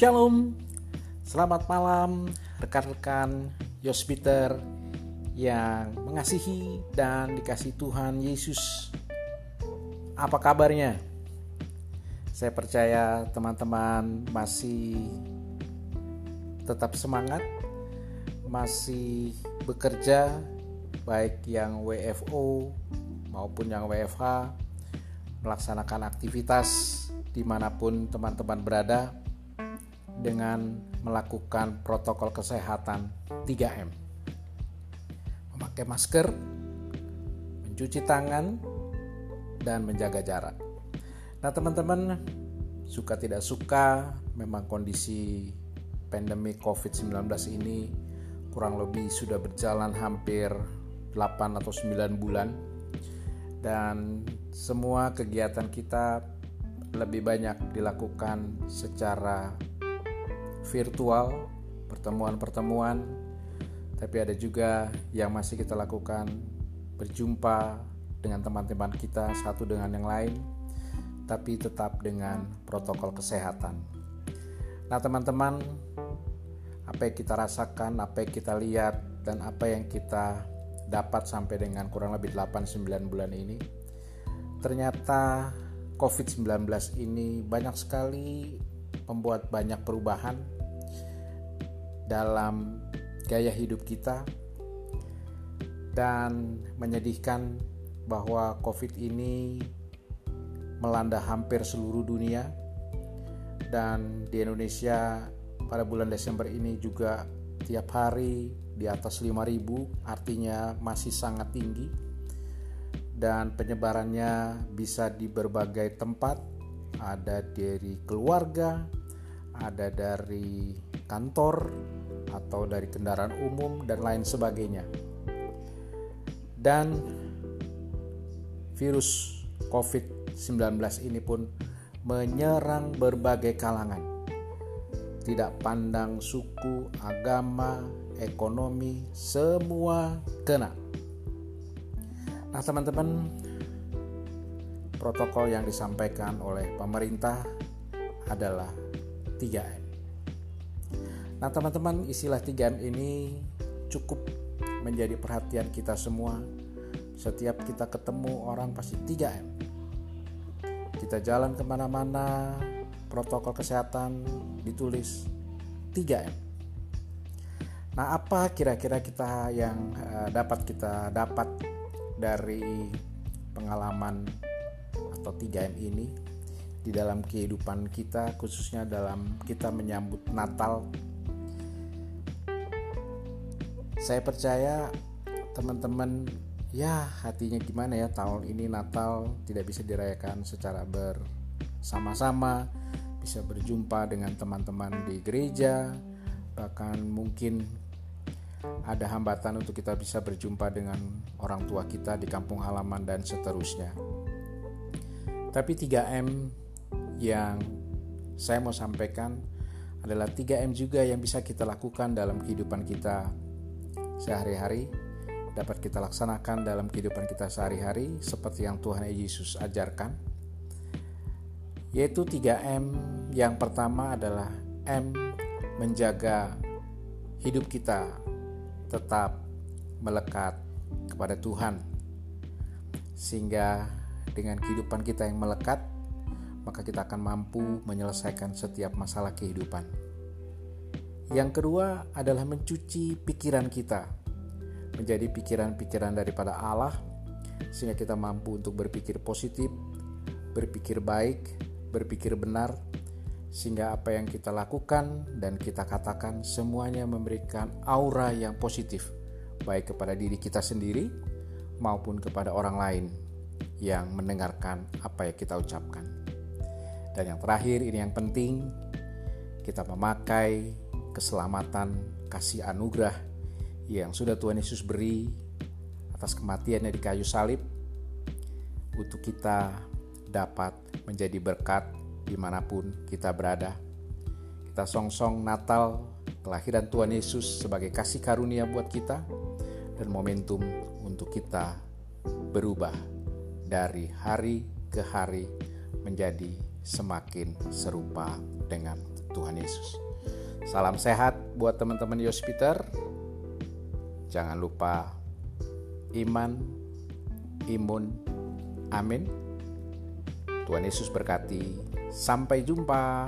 Shalom, selamat malam rekan-rekan Yospiter yang mengasihi dan dikasih Tuhan Yesus. Apa kabarnya? Saya percaya teman-teman masih tetap semangat, masih bekerja, baik yang WFO maupun yang WFH, melaksanakan aktivitas di mana pun teman-teman berada dengan melakukan protokol kesehatan 3M. Memakai masker, mencuci tangan, dan menjaga jarak. Nah teman-teman, suka tidak suka memang kondisi pandemi COVID-19 ini kurang lebih sudah berjalan hampir 8 atau 9 bulan dan semua kegiatan kita lebih banyak dilakukan secara virtual, pertemuan-pertemuan, tapi ada juga yang masih kita lakukan berjumpa dengan teman-teman kita satu dengan yang lain, tapi tetap dengan protokol kesehatan. Nah, teman-teman, apa yang kita rasakan, apa yang kita lihat, dan apa yang kita dapat sampai dengan kurang lebih 8-9 bulan ini ternyata COVID-19 ini banyak sekali membuat banyak perubahan dalam gaya hidup kita dan menyedihkan bahwa COVID ini melanda hampir seluruh dunia. Dan di Indonesia pada bulan Desember ini juga tiap hari di atas 5000 artinya masih sangat tinggi. Dan penyebarannya bisa di berbagai tempat ada dari keluarga ada dari kantor atau dari kendaraan umum dan lain sebagainya dan virus COVID-19 ini pun menyerang berbagai kalangan tidak pandang suku, agama, ekonomi, semua kena. Nah, teman-teman, protokol yang disampaikan oleh pemerintah adalah 3M. Nah, teman-teman, istilah 3M ini cukup menjadi perhatian kita semua. Setiap kita ketemu orang pasti 3M. Kita jalan ke mana-mana, protokol kesehatan ditulis 3M. Nah, apa kira-kira kita yang uh, dapat kita dapat dari pengalaman atau 3M ini di dalam kehidupan kita khususnya dalam kita menyambut Natal. Saya percaya teman-teman ya hatinya gimana ya tahun ini Natal tidak bisa dirayakan secara bersama-sama bisa berjumpa dengan teman-teman di gereja, bahkan mungkin ada hambatan untuk kita bisa berjumpa dengan orang tua kita di kampung halaman dan seterusnya. Tapi 3M yang saya mau sampaikan adalah 3M juga yang bisa kita lakukan dalam kehidupan kita sehari-hari, dapat kita laksanakan dalam kehidupan kita sehari-hari seperti yang Tuhan Yesus ajarkan yaitu 3M. Yang pertama adalah M menjaga hidup kita tetap melekat kepada Tuhan. Sehingga dengan kehidupan kita yang melekat, maka kita akan mampu menyelesaikan setiap masalah kehidupan. Yang kedua adalah mencuci pikiran kita menjadi pikiran-pikiran daripada Allah sehingga kita mampu untuk berpikir positif, berpikir baik, berpikir benar, sehingga apa yang kita lakukan dan kita katakan semuanya memberikan aura yang positif, baik kepada diri kita sendiri maupun kepada orang lain yang mendengarkan apa yang kita ucapkan. Dan yang terakhir, ini yang penting, kita memakai keselamatan, kasih anugerah yang sudah Tuhan Yesus beri atas kematiannya di kayu salib untuk kita dapat menjadi berkat di mana pun kita berada. Kita song-song Natal, kelahiran Tuhan Yesus sebagai kasih karunia buat kita dan momentum untuk kita berubah dari hari ke hari menjadi semakin serupa dengan Tuhan Yesus. Salam sehat buat teman-teman Yospiter. Jangan lupa iman, imun, amin. Tuhan Yesus berkati. Sampai jumpa.